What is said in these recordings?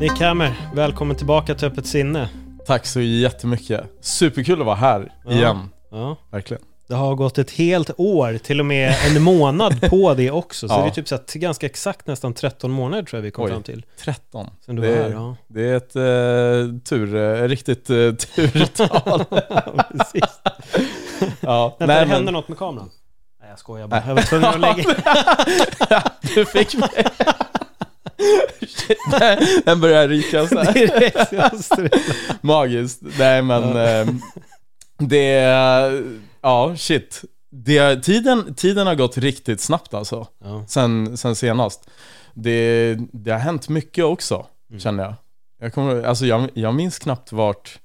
Nick Hammer, välkommen tillbaka till Öppet sinne. Tack så jättemycket. Superkul att vara här Ja. igen. Ja. Verkligen. Det har gått ett helt år, till och med en månad på det också. Så Ja. det är typ så att ganska exakt näsän 13 månader tror jag vi kom Oj. fram till. 13. Sen du det, var är, här, ja. det är ett eh, tur, eh, riktigt eh, turtal. Precis. ja. Vänta, Nej, det hände men, något med kameran. Nej jag skojar bara. Jag var tvungen att lägga... du fick mig. Den- börjar ryka så här. Direkt. Magiskt. Nej men eh, det, ja shit. Det, tiden, tiden har gått riktigt snabbt alltså. Ja. Sen, sen senast. Det, det har hänt mycket också, känner jag. Jag, kommer, alltså jag, jag minns knappt vart,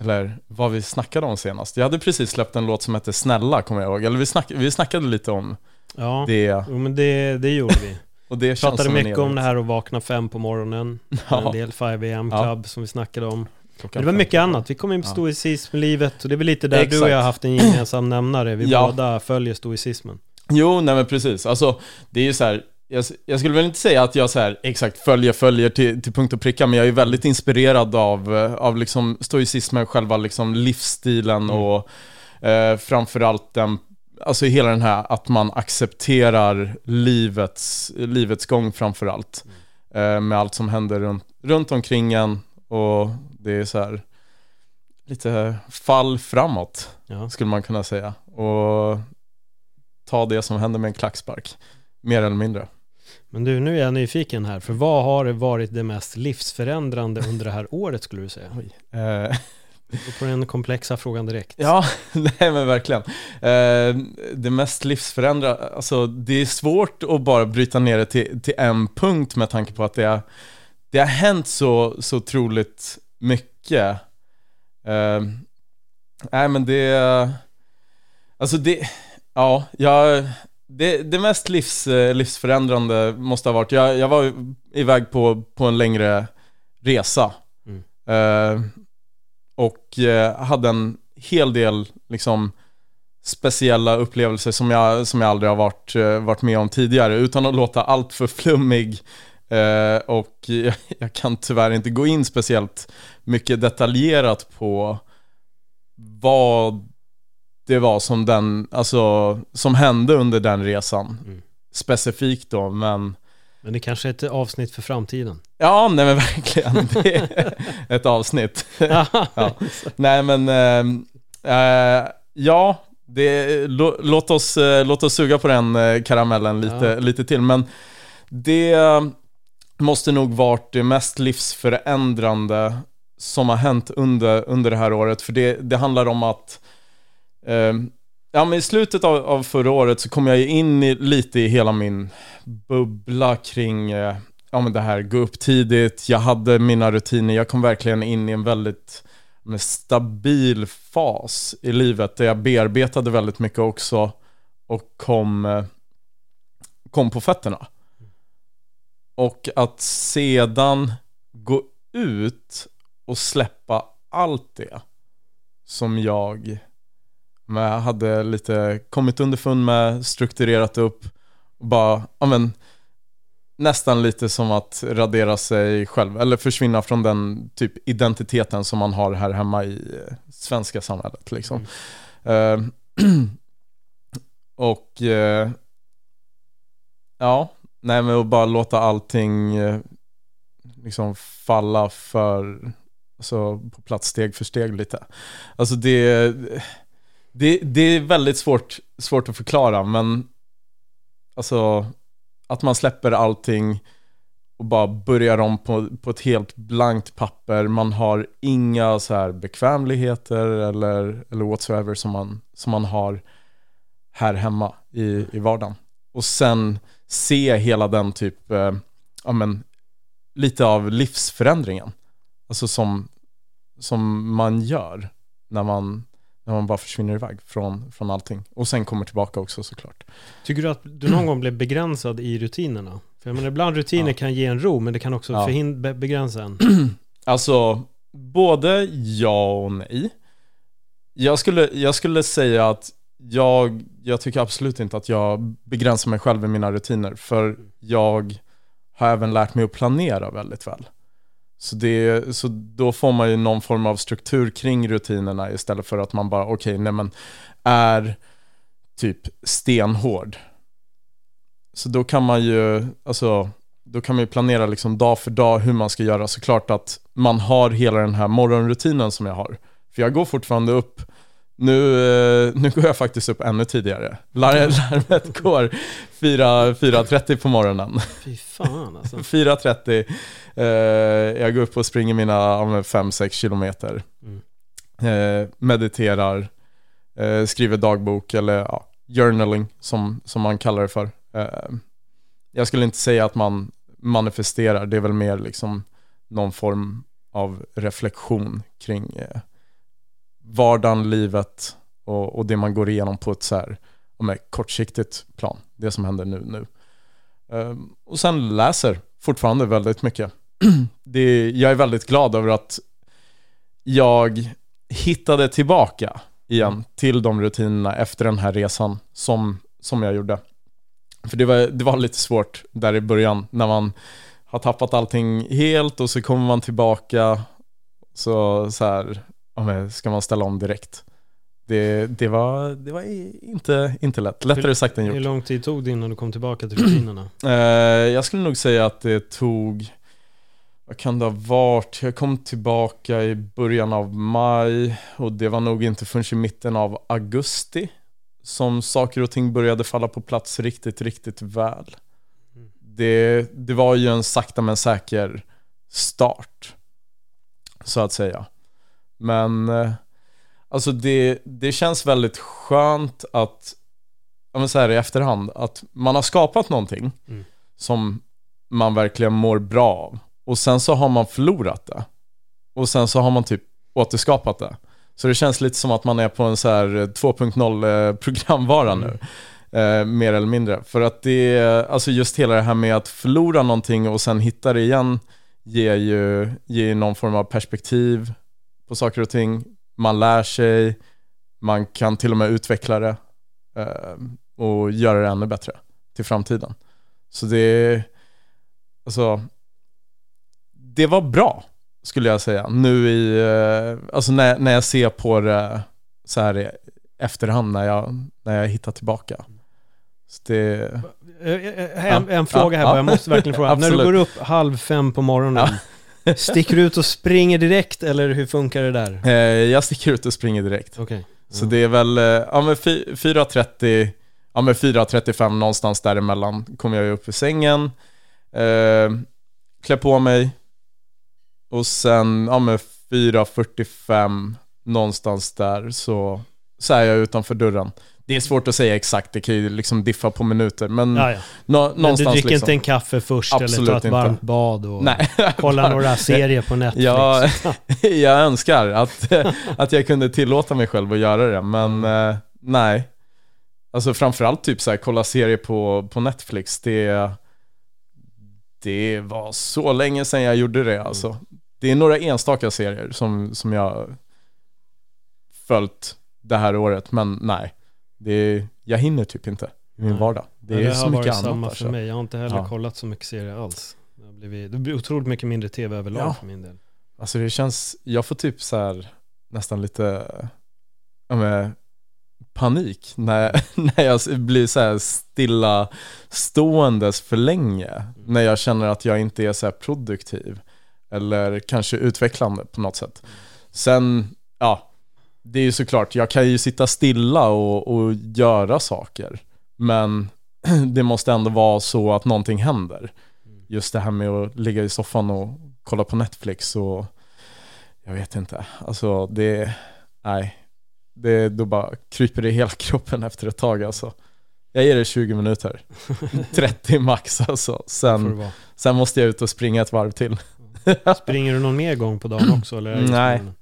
eller vad vi snackade om senast. Jag hade precis släppt en låt som hette Snälla, kommer jag ihåg. Eller vi, snack, vi snackade lite om ja. det. Jo men det, det gjorde vi. Och det pratade mycket om det här att vakna fem på morgonen. Ja. En del 5am Ja. Club som vi snackade om. Klockan det var mycket annat. Vi kom in på Ja. stoicism-livet och det är väl lite där du Exakt. och jag har haft en gemensam nämnare. Vi Ja. båda följer stoicismen. Jo, nej men precis. Alltså, det är ju så här. Jag, jag skulle väl inte säga att jag så här exakt följer, följer till, till punkt och pricka, men jag är väldigt inspirerad av, av liksom stoicismen, själva liksom livsstilen och eh, framförallt den, alltså hela den här att man accepterar livets, livets gång framförallt. Eh, med allt som händer runt, runt omkring en och det är så här lite fall framåt Ja. skulle man kunna säga. Och ta det som händer med en klackspark. Mer eller mindre. Men du, nu är jag nyfiken här. För vad har varit det mest livsförändrande under det här året skulle du säga? Eh, Får den komplexa frågan direkt. ja, nej men verkligen. Eh, det mest livsförändrande, alltså det är svårt att bara bryta ner det till, till en punkt med tanke på att det, har- det har hänt så, så otroligt mycket. Eh, nej men det, alltså det, ja, jag, det, det mest livs, eh, livsförändrande måste ha varit, jag, jag var iväg på, på en längre resa. Mm. Och eh, hade en hel del liksom speciella upplevelser som jag, som jag aldrig har varit, eh, varit med om tidigare utan att låta allt för flummig eh, och jag, jag kan tyvärr inte gå in speciellt mycket detaljerat på vad det var som den, alltså som hände under den resan Mm. specifikt då men Men det kanske är ett avsnitt för framtiden. Ja, nej men verkligen. Det är ett avsnitt. ja. Nej men, eh, eh, ja, det, lå, låt, oss, eh, låt oss suga på den eh, karamellen lite, Ja. lite till. Men det måste nog varit det mest livsförändrande som har hänt under, under det här året. För det, det handlar om att eh, Ja men i slutet av, av förra året så kom jag in i, lite i hela min bubbla kring eh, ja, men det här, gå upp tidigt, jag hade mina rutiner, jag kom verkligen in i en väldigt stabil fas i livet där jag bearbetade väldigt mycket också och kom, eh, kom på fötterna. Och att sedan gå ut och släppa allt det som jag med, hade lite kommit underfund med, strukturerat upp och bara, ja men nästan lite som att radera sig själv eller försvinna från den typ identiteten som man har här hemma i eh, svenska samhället liksom. Eh, och uh, ja, nej men att bara låta allting uh, liksom falla för, alltså på plats steg för steg lite. Alltså det, det, det är väldigt svårt, svårt att förklara men alltså att man släpper allting och bara börjar om på, på ett helt blankt papper. Man har inga så här bekvämligheter eller, eller whatsoever som man, som man har här hemma i, i vardagen. Och sen se hela den typ, eh, ja men, lite av livsförändringen. Alltså som, som man gör när man, när man bara försvinner iväg från, från allting. Och sen kommer tillbaka också såklart. Tycker du att du någon gång blev begränsad i rutinerna? För jag menar, ibland rutiner Ja. kan ge en ro, men det kan också Ja. förhind- begränsa en. Alltså, både ja och nej. Jag skulle, jag skulle säga att jag, jag tycker absolut inte att jag begränsar mig själv i mina rutiner. För jag har även lärt mig att planera väldigt väl. Så, det, så då får man ju någon form av struktur kring rutinerna istället för att man bara, okej, nej men är typ stenhård. Så då kan man ju, alltså, då kan man ju planera liksom dag för dag hur man ska göra. Såklart att man har hela den här morgonrutinen som jag har. För jag går fortfarande upp, nu, eh, nu går jag faktiskt upp ännu tidigare. Lar- Larmet går 4 4.30 på morgonen. Fy fan alltså. 4.30, eh, jag går upp och springer mina 5-6 kilometer. Mm. Eh, mediterar, skriver dagbok eller ja, journaling som, som man kallar det för. Jag skulle inte säga att man manifesterar, det är väl mer liksom någon form av reflektion kring vardagen, livet och, och det man går igenom på ett så här, ett kortsiktigt plan. Det som händer nu. nu. Eh, och sen läser fortfarande väldigt mycket. det, jag är väldigt glad över att jag hittade tillbaka igen till de rutinerna efter den här resan som, som jag gjorde. För det var, det var lite svårt där i början när man har tappat allting helt och så kommer man tillbaka så, så här, men ska man ställa om direkt. Det, det, var, det var inte, inte lätt. Lättare sagt än Hur gjort. lång tid tog det innan du kom tillbaka till rutinerna? Eh, jag skulle nog säga att det tog, vad kan det ha varit? Jag kom tillbaka i början av maj och det var nog inte förrän i mitten av augusti som saker och ting började falla på plats riktigt, riktigt väl. Det, det var ju en sakta men säker start, så att säga. Men eh, alltså det, det känns väldigt skönt att, ja men så här i efterhand, att man har skapat någonting Mm. som man verkligen mår bra av. Och sen så har man förlorat det. Och sen så har man typ återskapat det. Så det känns lite som att man är på en så här 2.0 eh, programvara nu. Eh, mer eller mindre. För att det är, alltså just hela det här med att förlora någonting och sen hitta det igen ger ju, ger ju någon form av perspektiv på saker och ting. Man lär sig, man kan till och med utveckla det eh, och göra det ännu bättre till framtiden. Så det, alltså, det var bra skulle jag säga. Nu i, eh, alltså när, när jag ser på det så här i efterhand när jag, när jag hittar tillbaka. Så det, Eh, eh, En, Ja. en fråga här Ja. bara, jag måste verkligen fråga. När du går upp halv fem på morgonen, sticker du ut och springer direkt eller hur funkar det där? eh, jag sticker ut och springer direkt. Okej. Så det är väl, eh, ja men fy- 4.30, ja men 4.35 någonstans däremellan kommer jag upp i sängen, eh, klär på mig och sen, ja men 4.45 någonstans där så, så är jag utanför dörren. Det är svårt att säga exakt, det kan ju liksom diffa på minuter, men Ja, ja. nå, Men du dricker liksom. inte en kaffe först eller Absolut tar ett inte. varmt bad och Nej. kollar några serier på Netflix? Jag, jag önskar att, att jag kunde tillåta mig själv att göra det, men eh, nej. Alltså framförallt typ så här, kolla serier på, på Netflix, det, det var så länge sedan jag gjorde det alltså. Det är några enstaka serier som, som jag följt det här året, men nej. Det, jag hinner typ inte i min vardag. Det är det så har mycket varit annat samma alltså. för mig. Jag har inte heller Ja. kollat så mycket serier alls. Det, har blivit, det blir otroligt mycket mindre tv överlag Ja. för min del. Alltså det känns, jag får typ så här nästan lite ja, men, panik när, när jag blir så här stilla ståendes för länge. När jag känner att jag inte är så här produktiv eller kanske utvecklande på något sätt. Sen, ja, det är ju såklart, jag kan ju sitta stilla och, och göra saker. Men det måste ändå vara så att någonting händer. just det här med att ligga i soffan och kolla på Netflix och jag vet inte, alltså det, nej, det, då bara kryper det i hela kroppen efter ett tag alltså. Jag ger det 20 minuter, 30 max alltså. Det Sen, sen måste jag ut och springa ett varv till. Springer du någon mer gång på dagen också? Eller är det just Nej. morgonen?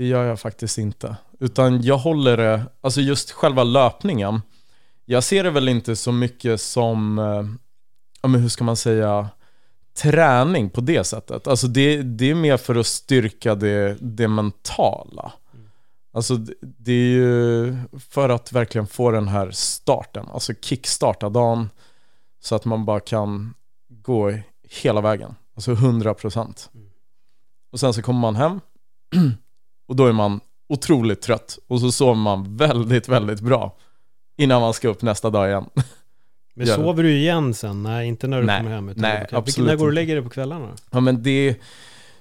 Det, gör jag faktiskt inte. Utan jag håller det, alltså just själva löpningen. Jag ser det väl inte så mycket som, eh, ja men hur ska man säga, träning på det sättet. Alltså det, det är mer för att styrka det, det mentala. Alltså det, det är ju för att verkligen få den här starten, alltså kickstarta dagen så att man bara kan gå hela vägen, alltså 100%. Och sen så kommer man hem och då är man otroligt trött och så sover man väldigt, väldigt bra innan man ska upp nästa dag igen. Men Gör det. sover du igen sen? Nej, inte när du Nej. kommer hem. Utan Nej. Vilken- absolut När går du och lägger dig på kvällarna? Ja men det,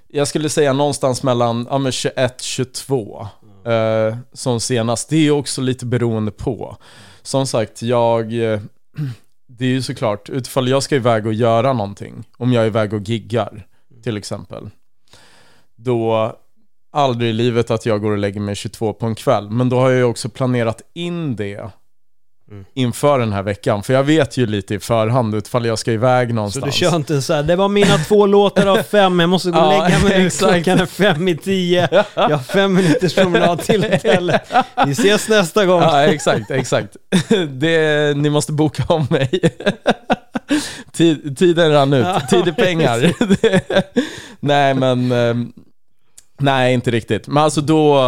jag skulle säga någonstans mellan ja, men 21-22 eh, som senast. Det är också lite beroende på. Som sagt, jag, eh, det är ju såklart, utifall jag ska iväg och göra någonting, om jag är iväg och giggar till exempel, då aldrig i livet att jag går och lägger mig 22 på en kväll. Men då har jag ju också planerat in det Mm. inför den här veckan. För jag vet ju lite i förhand utfall jag ska iväg Så någonstans. du kör inte så här, det var mina två låtar av fem, jag måste gå och lägga mig nu, klockan är fem i tio, jag har fem minuters promenad till hotellet. Vi ses nästa gång. Ja, exakt, exakt. Det, ni måste boka om mig. Tid, tiden rann ut. Tid är pengar. Nej, men... Nej, inte riktigt. Men alltså då,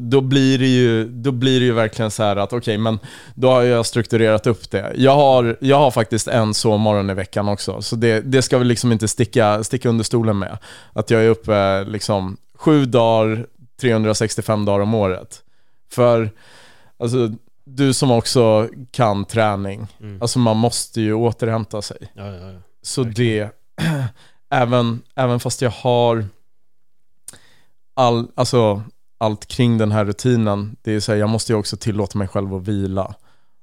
då, blir det ju, då blir det ju verkligen så här att okej, men då har jag strukturerat upp det. Jag har, jag har faktiskt en sovmorgon i veckan också, så det, det ska vi liksom inte sticka, sticka under stolen med. Att jag är uppe liksom sju dagar, 365 dagar om året. För, alltså, du som också kan träning, Mm. alltså man måste ju återhämta sig. Ja, ja, ja. Så det, även, även fast jag har all, alltså, allt kring den här rutinen, det är så här, jag måste ju också tillåta mig själv att vila.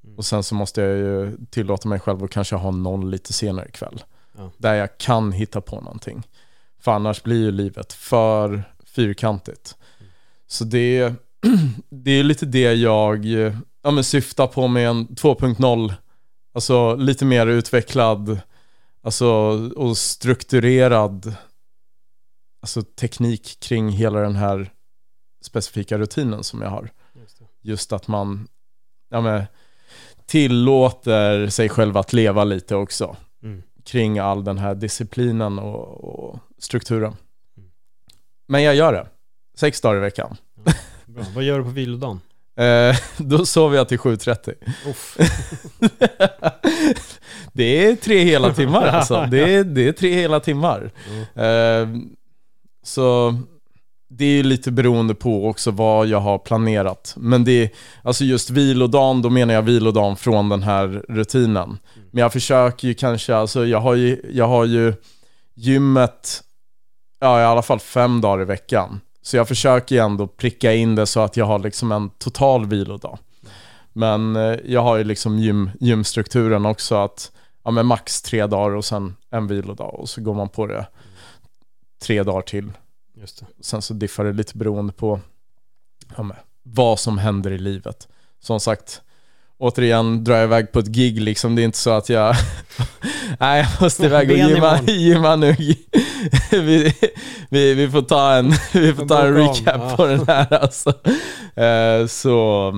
Mm. Och sen så måste jag ju tillåta mig själv att kanske ha någon lite senare ikväll. Ja. Där jag kan hitta på någonting. För annars blir ju livet för fyrkantigt. Så det, det är lite det jag ja, men syftar på med en 2.0. Alltså lite mer utvecklad alltså, och strukturerad alltså, teknik kring hela den här specifika rutinen som jag har. Just. Just att man ja, men, tillåter sig själv att leva lite också Mm. kring all den här disciplinen och, och strukturen. Mm. Men jag gör det. Sex dagar i veckan. Bra. Vad gör du på vilodagen? Eh, då sover jag till 7.30. Uff. det är tre hela timmar alltså. Det är, det är tre hela timmar. Eh, så det är ju lite beroende på också vad jag har planerat. Men det är, alltså just vilodagen, då menar jag vilodagen från den här rutinen. Men jag försöker ju kanske, alltså jag har ju, jag har ju gymmet, ja i alla fall fem dagar i veckan. Så jag försöker ju ändå pricka in det så att jag har liksom en total vilodag. Men eh, jag har ju liksom gym, gymstrukturen också att, ja men max tre dagar och sen en vilodag och så går man på det tre dagar till. Just det. Sen så diffar det lite beroende på ja, men, vad som händer i livet. Som sagt, återigen drar jag iväg på ett gig liksom. Det är inte så att jag... Nej, jag måste iväg och gymma, gymma nu. vi, vi, vi får ta en, vi får ta en om, recap ja. på den här alltså. Eh, så...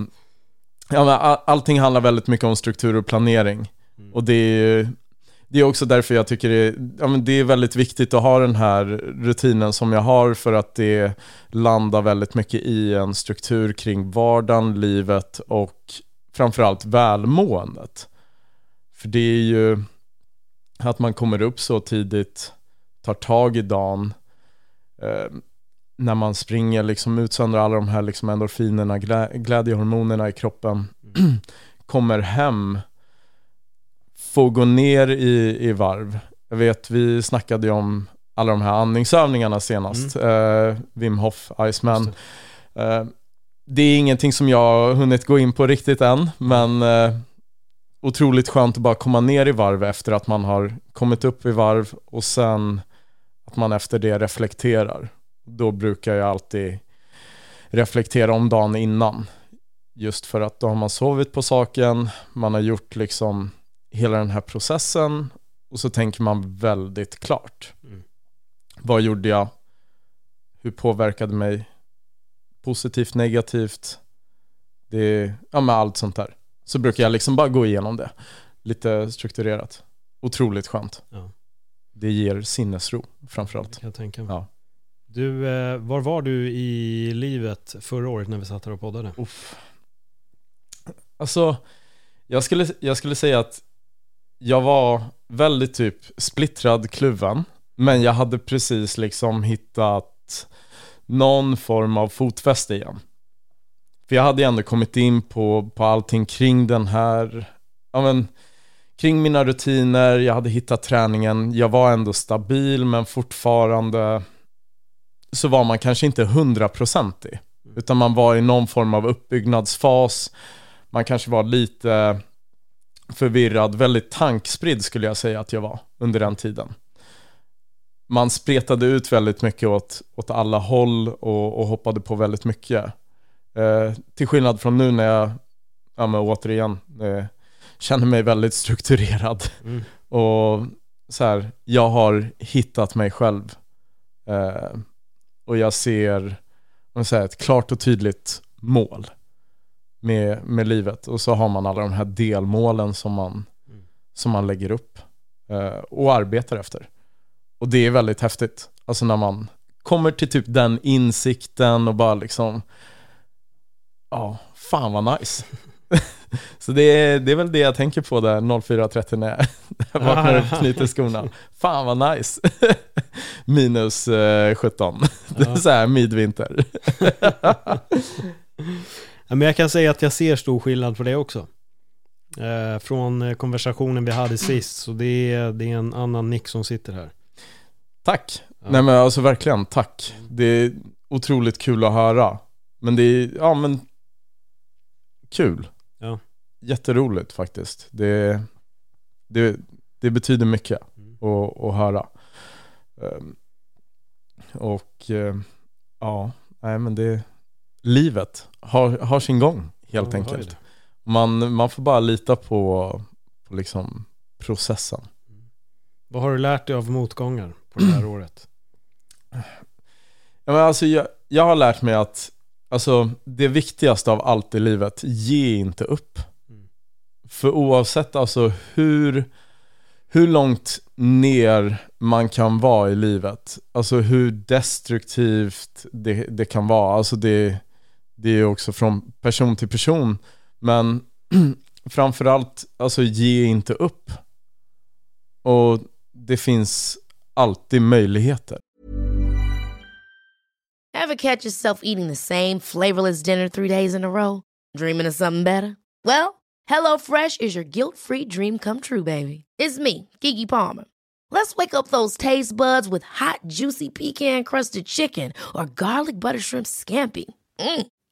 Ja, men all, allting handlar väldigt mycket om struktur och planering. Mm. Och det är ju det är också därför jag tycker det är, ja, det är väldigt viktigt att ha den här rutinen som jag har för att det landar väldigt mycket i en struktur kring vardagen, livet och framförallt välmåendet. För det är ju att man kommer upp så tidigt, tar tag i dagen, eh, när man springer, liksom utsöndrar alla de här liksom endorfinerna, glä, glädjehormonerna i kroppen, kommer hem, får gå ner i, i varv. Jag vet, vi snackade ju om alla de här andningsövningarna senast. Eh, Wim Hof, Iceman. Just Eh, det är ingenting som jag har hunnit gå in på riktigt än, men eh, otroligt skönt att bara komma ner i varv efter att man har kommit upp i varv och sen att man efter det reflekterar. Då brukar jag alltid reflektera om dagen innan. Just för att då har man sovit på saken, man har gjort liksom hela den här processen och så tänker man väldigt klart. Mm. Vad gjorde jag? Hur påverkade mig? Positivt, negativt? Det, ja med allt sånt där. Så brukar jag liksom bara gå igenom det. Lite strukturerat. Otroligt skönt. Ja. Det ger sinnesro framförallt. Det kan jag tänka mig. Ja. Du, eh, var var du i livet förra året när vi satt här och poddade? Uff. Alltså, jag skulle, jag skulle säga att jag var väldigt typ splittrad, kluven. Men jag hade precis liksom hittat någon form av fotfäste igen. För jag hade ju ändå kommit in på, på allting kring den här, ja men, kring mina rutiner, jag hade hittat träningen, jag var ändå stabil men fortfarande så var man kanske inte hundraprocentig. Utan man var i någon form av uppbyggnadsfas, man kanske var lite förvirrad, väldigt tankspridd skulle jag säga att jag var under den tiden. Man spretade ut väldigt mycket åt, åt alla håll och, och hoppade på väldigt mycket. Eh, till skillnad från nu när jag, ja men återigen, eh, känner mig väldigt strukturerad. Mm. Och så här, jag har hittat mig själv. Eh, och jag ser man säger, ett klart och tydligt mål med, med livet. Och så har man alla de här delmålen som man, Mm. som man lägger upp eh, och arbetar efter. Och det är väldigt häftigt. Alltså när man kommer till typ den insikten och bara liksom, ja, fan vad nice. så det är, det är väl det jag tänker på där 04.30 när jag, när jag vaknar upp och knyter skorna. Fan vad nice. Minus eh, 17. Det är så här midvinter. Ja, men jag kan säga att jag ser stor skillnad på det också. Eh, från eh, konversationen vi hade sist, så det är, det är en annan Nick som sitter här. Tack. Ja. Nej men alltså verkligen, tack. Det är otroligt kul att höra. Men det är, ja men, kul. Ja. Jätteroligt faktiskt. Det, det, det betyder mycket Mm. att, att höra. Ehm, Och eh, ja, nej men det, livet har, har sin gång helt Ja, enkelt. Man, man får bara lita på, på liksom processen. Vad har du lärt dig av motgångar på det här året? Ja, men alltså, jag, jag har lärt mig att alltså, det viktigaste av allt i livet, ge inte upp. Mm. För oavsett alltså, hur, hur långt ner man kan vara i livet, alltså hur destruktivt det, det kan vara, alltså det, det är ju också från person till person, men framförallt, alltså ge inte upp. Och det finns alltid möjligheter. Ever catch yourself eating the same flavorless dinner three days in a row? Dreaming of something better? Well, hello fresh is your guilt free dream come true, baby. It's me, Gigi Palmer. Let's wake up those taste buds with hot, juicy pecan crusted chicken or garlic butter shrimp scampi. Mm.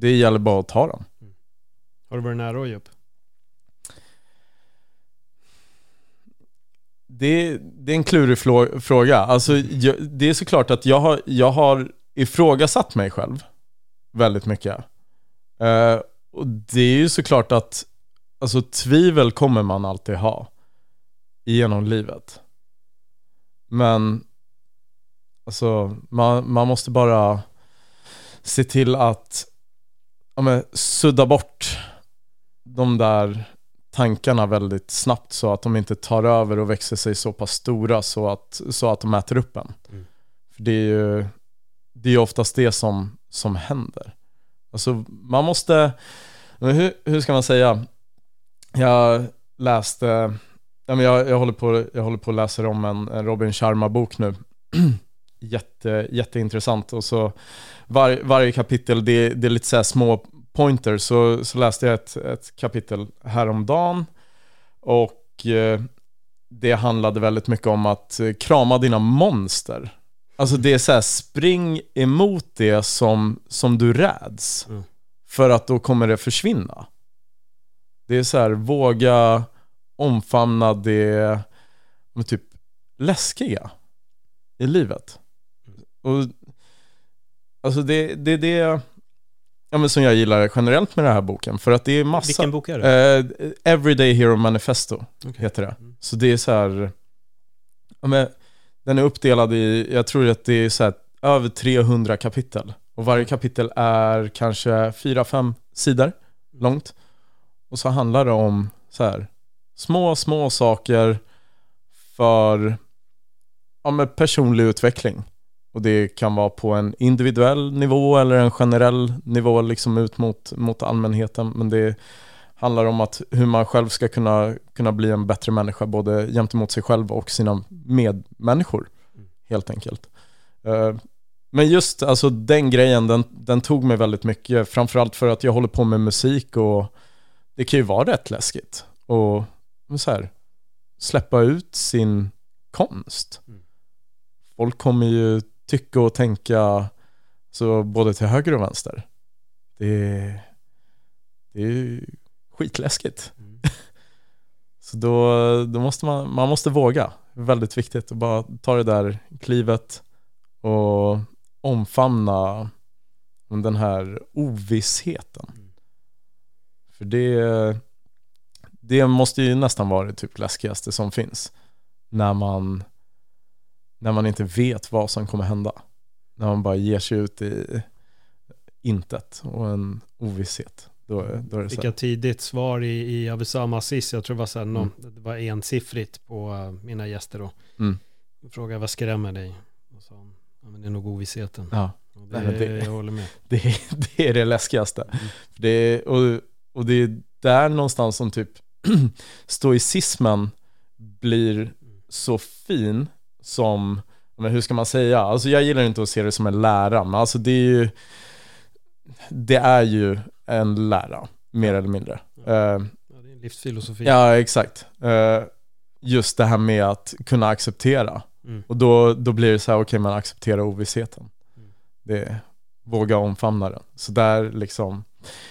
Det gäller bara att ta dem. Har du varit nära att ge upp? Det, det är en klurig fråga. Alltså, jag, det är såklart att jag har, jag har ifrågasatt mig själv väldigt mycket. Eh, och det är ju såklart att alltså, tvivel kommer man alltid ha genom livet. Men alltså, man, man måste bara se till att ja, men, sudda bort de där tankarna väldigt snabbt så att de inte tar över och växer sig så pass stora så att, så att de äter upp en. Mm. För det är ju det är oftast det som, som händer. Alltså man måste, hur, hur ska man säga? Jag läste, jag, jag, håller på, jag håller på att läsa om en, en Robin Sharma-bok nu. Jätte, jätteintressant och så var, varje kapitel, det, det är lite så här små pointers. Så, så läste jag ett, ett kapitel häromdagen och eh, det handlade väldigt mycket om att eh, krama dina monster. Alltså det är så här, spring emot det som, som du räds. Mm. För att då kommer det försvinna. Det är så här, våga omfamna det typ läskiga i livet. Och alltså det, det är det ja, men som jag gillar generellt med den här boken. För att det är massa... Vilken bok är det? Eh, Everyday Hero Manifesto Okej. heter det. Mm. Så det är så här, ja, men, den är uppdelad i, jag tror att det är så här, över 300 kapitel. Och varje kapitel är kanske 4-5 sidor långt. Och så handlar det om så här, små, små saker för ja, personlig utveckling. Och det kan vara på en individuell nivå eller en generell nivå liksom ut mot, mot allmänheten. Men det handlar om att hur man själv ska kunna, kunna bli en bättre människa både gentemot sig själv och sina medmänniskor. Helt enkelt. Eh, Men just alltså den grejen, den, den tog mig väldigt mycket. Framförallt för att jag håller på med musik och det kan ju vara rätt läskigt. Och men så här, släppa ut sin konst. Mm. Folk kommer ju tycka och tänka så både till höger och vänster. Det är, det är skitläskigt. Mm. Så då, då måste man, man måste våga. Väldigt viktigt att bara ta det där klivet och omfamna den här ovissheten. Mm. För det, det måste ju nästan vara det typ läskigaste som finns. När man, när man inte vet vad som kommer hända. När man bara ger sig ut i intet och en ovisshet. Då, då Fick jag tidigt svar i, i Abusam Aziz, jag tror det var, så här, Mm. det var ensiffrigt på uh, mina gäster då. Mm. Jag frågade vad skrämmer dig? Och sa ja men det är nog ovissheten. Ja, Och Nej, det, men det- Jag håller med. det, är, det är det läskigaste. Mm. Det är, och, och det är där någonstans som typ stoicismen blir så fin som, men hur ska man säga? Alltså jag gillar inte att se det som en lära, men alltså det är ju, det är ju en lära, mer eller mindre. Ja, det är en livsfilosofi. ja, exakt. Eh, just det här med att kunna acceptera. Mm. Och då, då blir det så här, okej man accepterar ovissheten. Mm. Det, våga omfamna den. Så där liksom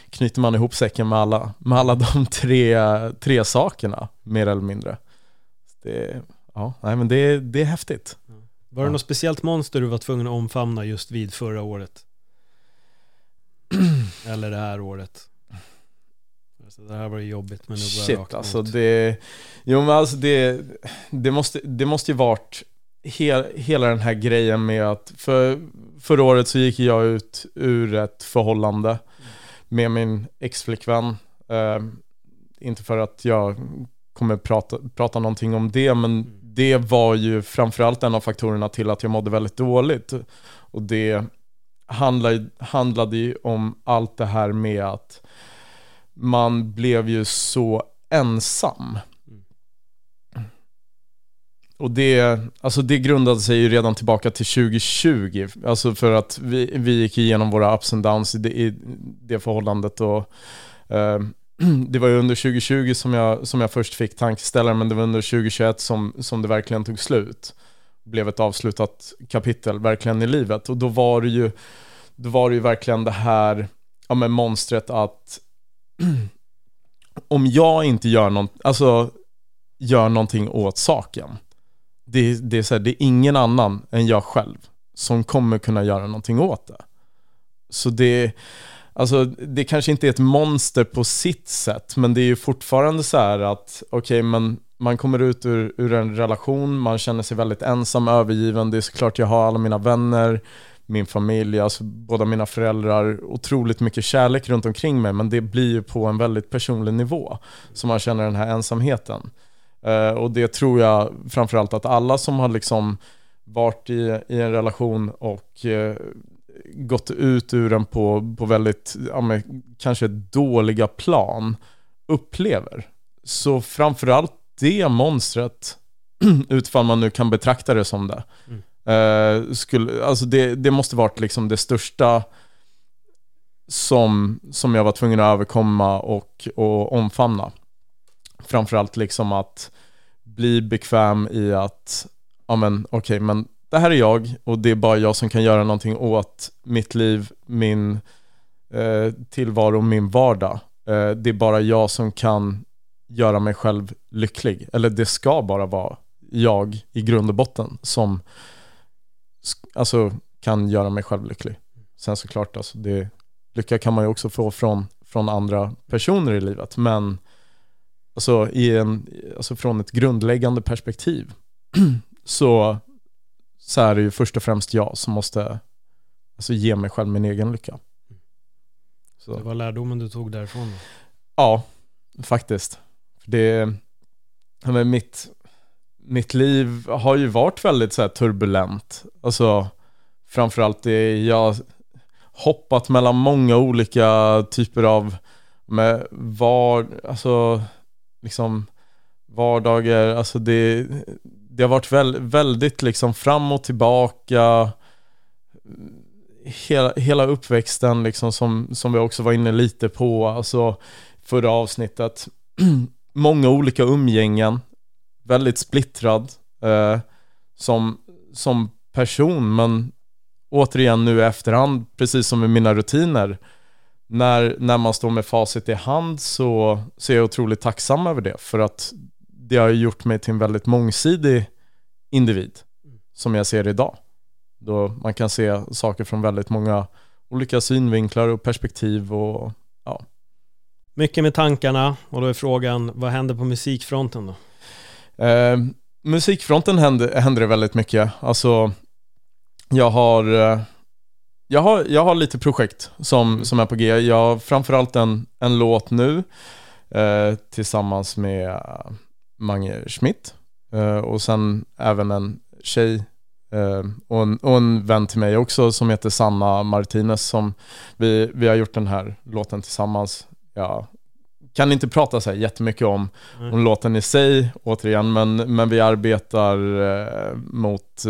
knyter man ihop säcken med alla, med alla de tre, tre sakerna, mer eller mindre. Det, ja, nej men det, det är häftigt. Var det Ja. något speciellt monster du var tvungen att omfamna just vid förra året? Eller det här året? Så det här var ju jobbigt men nu går jag Shit rakt alltså mot. det, jo men alltså det, det måste, det måste ju varit he, hela den här grejen med att för, förra året så gick jag ut ur ett förhållande med min exflickvän. Eh, inte för att jag kommer prata, prata någonting om det, men det var ju framförallt en av faktorerna till att jag mådde väldigt dåligt. Och det handlade, handlade ju om allt det här med att man blev ju så ensam. Och det, alltså det grundade sig ju redan tillbaka till 2020. Alltså för att vi, vi gick igenom våra ups and downs i det, i det förhållandet. Och, eh, det var ju under 2020 som jag, som jag först fick tankeställare, men det var under 2021 som, som det verkligen tog slut. Blev ett avslutat kapitel, verkligen i livet. Och då var det ju, då var det ju verkligen det här, ja men monstret att om jag inte gör, någon, alltså, gör någonting åt saken, det, det, är så här, det är ingen annan än jag själv som kommer kunna göra någonting åt det. Så det, alltså, det kanske inte är ett monster på sitt sätt, men det är ju fortfarande så här att, okej, men man kommer ut ur, ur en relation, man känner sig väldigt ensam, övergiven. Det är såklart jag har alla mina vänner, min familj, alltså båda mina föräldrar, otroligt mycket kärlek runt omkring mig, men det blir ju på en väldigt personlig nivå, som man känner den här ensamheten. Uh, och det tror jag framförallt att alla som har liksom varit i, i en relation och uh, gått ut ur den på, på väldigt, ja, men, kanske dåliga plan upplever. Så framförallt det monstret, utifall man nu kan betrakta det som det, Mm. eh, skulle, alltså det, det måste varit liksom det största som, som jag var tvungen att överkomma och, och omfamna. Framförallt liksom att bli bekväm i att, ja men okej, men det här är jag och det är bara jag som kan göra någonting åt mitt liv, min eh, tillvaro, min vardag. Eh, det är bara jag som kan göra mig själv lycklig. Eller det ska bara vara jag i grund och botten som alltså, kan göra mig själv lycklig. Sen såklart, alltså, det, lycka kan man ju också få från, från andra personer i livet. Men alltså, i en, alltså, från ett grundläggande perspektiv så, så är det ju först och främst jag som måste alltså, ge mig själv min egen lycka. Så. Det var lärdomen du tog därifrån då. Ja, faktiskt. För det, men mitt, mitt liv har ju varit väldigt så här turbulent. Alltså, framförallt det jag hoppat mellan många olika typer av med var, alltså, liksom vardagar, alltså det, det har varit väl, väldigt liksom fram och tillbaka hela, hela uppväxten liksom som, som vi också var inne lite på, alltså förra avsnittet. Många olika umgängen, väldigt splittrad eh, som, som person, men återigen nu i efterhand, precis som med mina rutiner, när, när man står med facit i hand så, så är jag otroligt tacksam över det, för att det har gjort mig till en väldigt mångsidig individ, som jag ser idag. Då man kan se saker från väldigt många olika synvinklar och perspektiv och Mycket med tankarna och då är frågan, vad händer på musikfronten då? Eh, musikfronten händer, händer det väldigt mycket. Alltså, jag har, eh, jag har, jag har lite projekt som, som är på G. Jag har framförallt en, en låt nu eh, tillsammans med Mange Schmidt eh, och sen även en tjej eh, och, en, och en vän till mig också som heter Sanna Martinez som vi, vi har gjort den här låten tillsammans. Jag kan inte prata så här jättemycket om, om låten i sig återigen, men, men vi arbetar eh, mot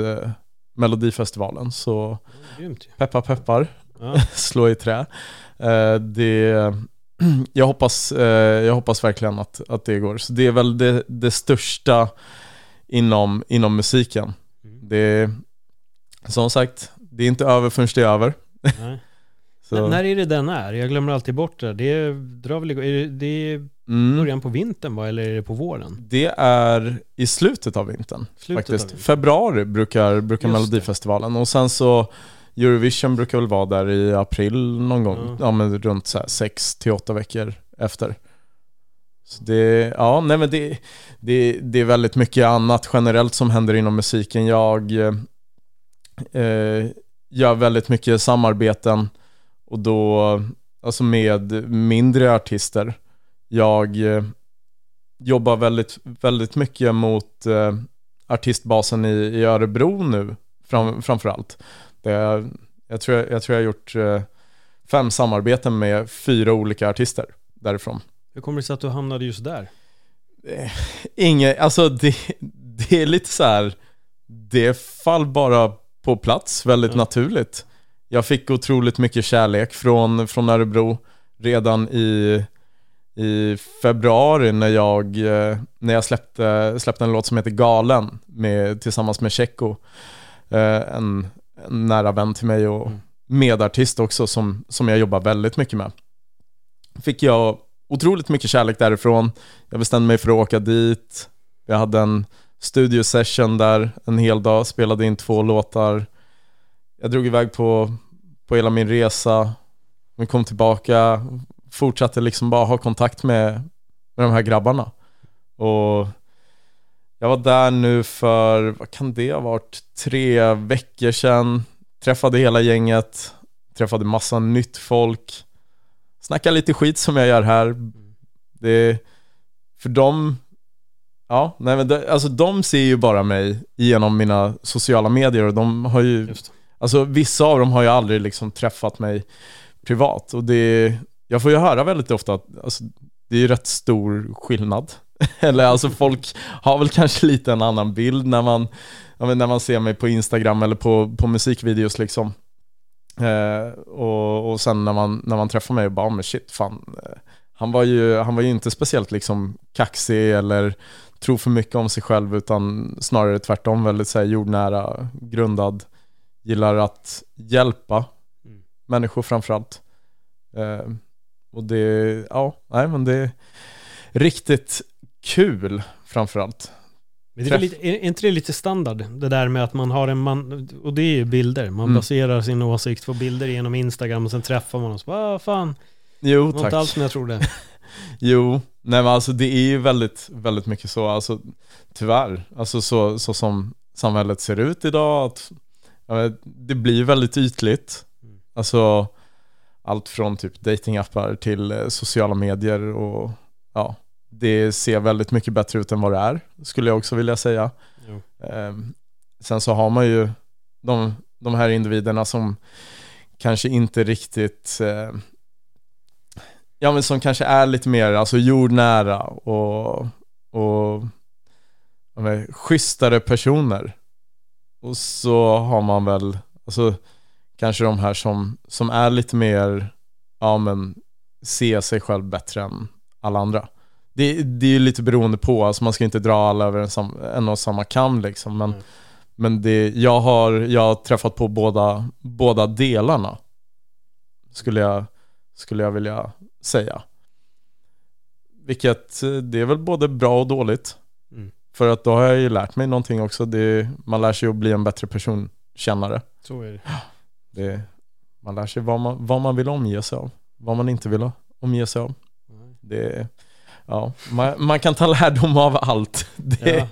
Melodifestivalen, så Grymt peppar peppar, Ja. slå i trä. Det, jag, hoppas, eh, jag hoppas verkligen att, att det går. Så det är väl det, det största inom, inom musiken. Mm. Det, som sagt, det är inte över förrän det är över. Nej. Så, N- När är det den är? Jag glömmer alltid bort det. Det drar väl igång, är det, mm, början på vintern va, eller är det på våren? det är i slutet av vintern. Slutet faktiskt. av vintern. Februari brukar, brukar. Melodifestivalen och sen så Eurovision brukar väl vara där i april någon gång, Ja. ja, men runt så här 6 till 8 veckor efter. Så det, ja, nej men det, det, det är väldigt mycket annat generellt som händer inom musiken. Jag eh, gör väldigt mycket samarbeten och då, alltså med mindre artister. Jag eh, jobbar väldigt, väldigt mycket mot eh, artistbasen i, i Örebro nu, fram, framförallt. Det, jag, tror, jag, jag tror jag har gjort eh, fem samarbeten med fyra olika artister därifrån. Hur kommer det sig att du hamnade just där? Inget, alltså det, det är lite så här, det fall bara på plats väldigt Ja. naturligt. Jag fick otroligt mycket kärlek från, från Örebro redan i, i februari när jag, eh, när jag släppte, släppte en låt som heter Galen med, tillsammans med Tjecko. Eh, En, en nära vän till mig och Mm. medartist också som, som jag jobbar väldigt mycket med. Fick jag otroligt mycket kärlek därifrån. Jag bestämde mig för att åka dit. Jag hade en studiosession där en hel dag, spelade in två låtar. Jag drog iväg på, på hela min resa. Vi kom tillbaka, fortsatte liksom bara ha kontakt med, med de här grabbarna. Och jag var där nu för, vad kan det ha varit, tre veckor sedan. träffade hela gänget, träffade massa nytt folk, snackade lite skit som jag gör här. Det, för dem, ja, nej men det, alltså de ser ju bara mig genom mina sociala medier och de har ju, alltså vissa av dem har ju aldrig liksom träffat mig privat och det, jag får ju höra väldigt ofta att alltså, det är ju rätt stor skillnad. Eller alltså folk har väl kanske lite en annan bild när man, när man ser mig på Instagram eller på, på musikvideos liksom. Eh, och, och sen när man, när man träffar mig och bara, "Ah, men shit, fan. eh, Han var, ju, han var ju inte speciellt liksom kaxig eller tror för mycket om sig själv utan snarare tvärtom väldigt så här, jordnära, grundad. Gillar att hjälpa Mm. människor framförallt. Eh, och det, ja, nej men det är riktigt kul framförallt. Men det är, lite, är inte det lite standard? Det där med att man har en man, och det är ju bilder. Man Mm. baserar sin åsikt på bilder genom Instagram och sen träffar man oss. Vad fan, Jo, det var tack. inte alls som jag trodde. Jo, nej men alltså det är ju väldigt, väldigt mycket så, alltså tyvärr, alltså så, så som samhället ser ut idag, att men det blir väldigt ytligt. Mm. Alltså allt från typ datingappar till eh, sociala medier och ja, det ser väldigt mycket bättre ut än vad det är, skulle jag också vilja säga. Ehm, sen så har man ju de, de här individerna som kanske inte riktigt eh, Ja men som kanske är lite mer alltså jordnära och, och ja, men, schysstare personer. Och så har man väl, alltså kanske de här som, som är lite mer, ja men, ser sig själv bättre än alla andra. Det, det är ju lite beroende på, alltså man ska inte dra alla över en, sam, en och samma kam liksom. Men, Mm. men det, jag, har, jag har träffat på båda, båda delarna. Skulle jag, skulle jag vilja säga. Vilket, det är väl både bra och dåligt. Mm. För att då har jag ju lärt mig någonting också. Det, man lär sig att bli en bättre personkännare. Så är det. Det, man lär sig vad man, vad man vill omge sig av. Vad man inte vill omge sig av. Det, ja, man, man kan ta lärdom av allt. Det, Ja.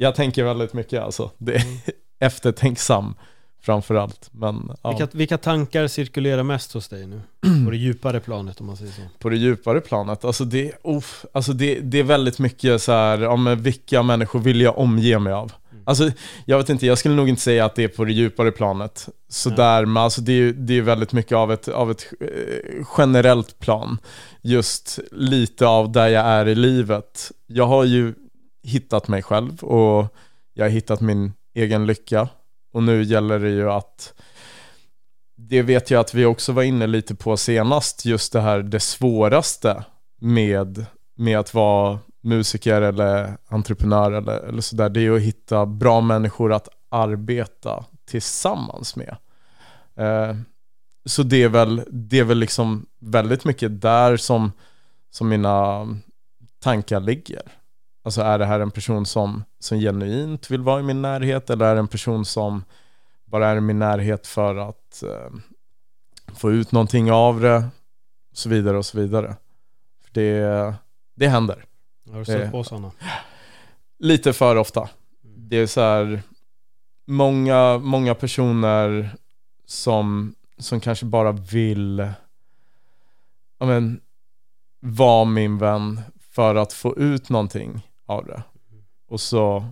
Jag tänker väldigt mycket alltså. Det är eftertänksam framför allt. Men ja, Vilka, vilka tankar cirkulerar mest hos dig nu? På det djupare planet om man säger så. på det djupare planet, alltså det, uff, alltså det, det är väldigt mycket så här, ja, vilka människor vill jag omge mig av? Alltså, jag vet inte, jag skulle nog inte säga att det är på det djupare planet. Sådär, men alltså det är det är väldigt mycket av ett, av ett eh, generellt plan. Just lite av där jag är i livet. Jag har ju hittat mig själv och jag har hittat min egen lycka. Och nu gäller det ju att det vet jag att vi också var inne lite på senast, just det här det svåraste med, med att vara musiker eller entreprenör eller, eller sådär, det är att hitta bra människor att arbeta tillsammans med. Eh, så det är väl, det är väl liksom väldigt mycket där som, som mina tankar ligger. Alltså är det här en person som, som genuint vill vara i min närhet eller är det en person som bara är i min närhet för att eh, få ut någonting av det och så vidare och så vidare. För det, det händer. Har du stött Det- på sådana? Lite för ofta. Det är så här många, många personer som, som kanske bara vill ja, men, vara min vän för att få ut någonting av det. Och så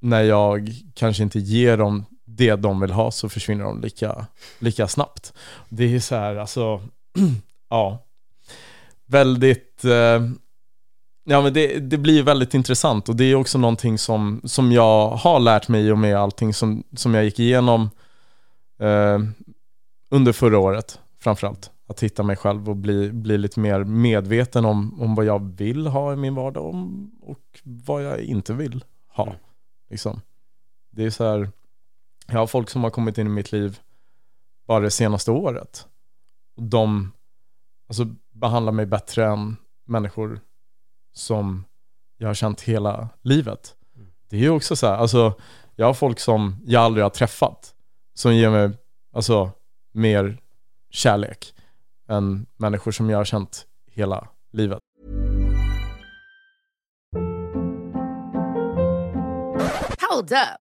när jag kanske inte ger dem det de vill ha så försvinner de lika, lika snabbt. Det är så här, alltså, ja, väldigt eh, Ja men det, det blir väldigt intressant och det är också någonting som, som jag har lärt mig i och med allting som, som jag gick igenom eh, under förra året framförallt. Att hitta mig själv och bli, bli lite mer medveten om, om vad jag vill ha i min vardag om, och vad jag inte vill ha. Mm. Liksom. Det är så här, jag har folk som har kommit in i mitt liv bara det senaste året. Och de alltså, behandlar mig bättre än människor som jag har känt hela livet. Det är ju också så här, alltså jag har folk som jag aldrig har träffat som ger mig alltså mer kärlek än människor som jag har känt hela livet. Hold up.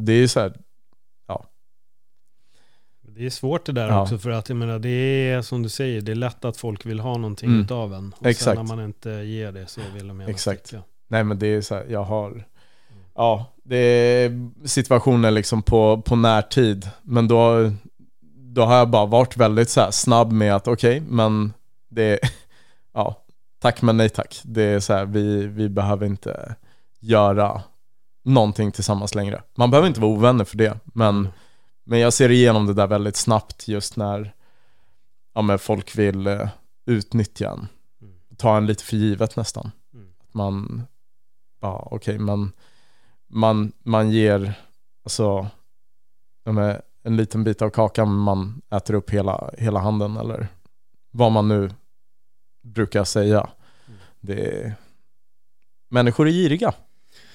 Det är så här, ja. Det är svårt det där Ja. också för att jag menar det är som du säger, det är lätt att folk vill ha någonting Mm. utav en. Och Exakt. sen när man inte ger det så vill de gärna Exakt. sticka. Nej men det är så här, jag har, ja, det är situationer liksom på, på närtid. Men då, då har jag bara varit väldigt så här snabb med att okej, men det, ja, tack men nej tack. Det är så här, vi, vi behöver inte göra någonting tillsammans längre. Man behöver inte vara ovänner för det, men, men jag ser igenom det där väldigt snabbt just när ja, men folk vill eh, utnyttja en. Ta en lite för givet nästan. Mm. Att man, ja okej, men man, man ger alltså ja, men en liten bit av kakan, men man äter upp hela, hela handen eller vad man nu brukar säga. Det är, människor är giriga.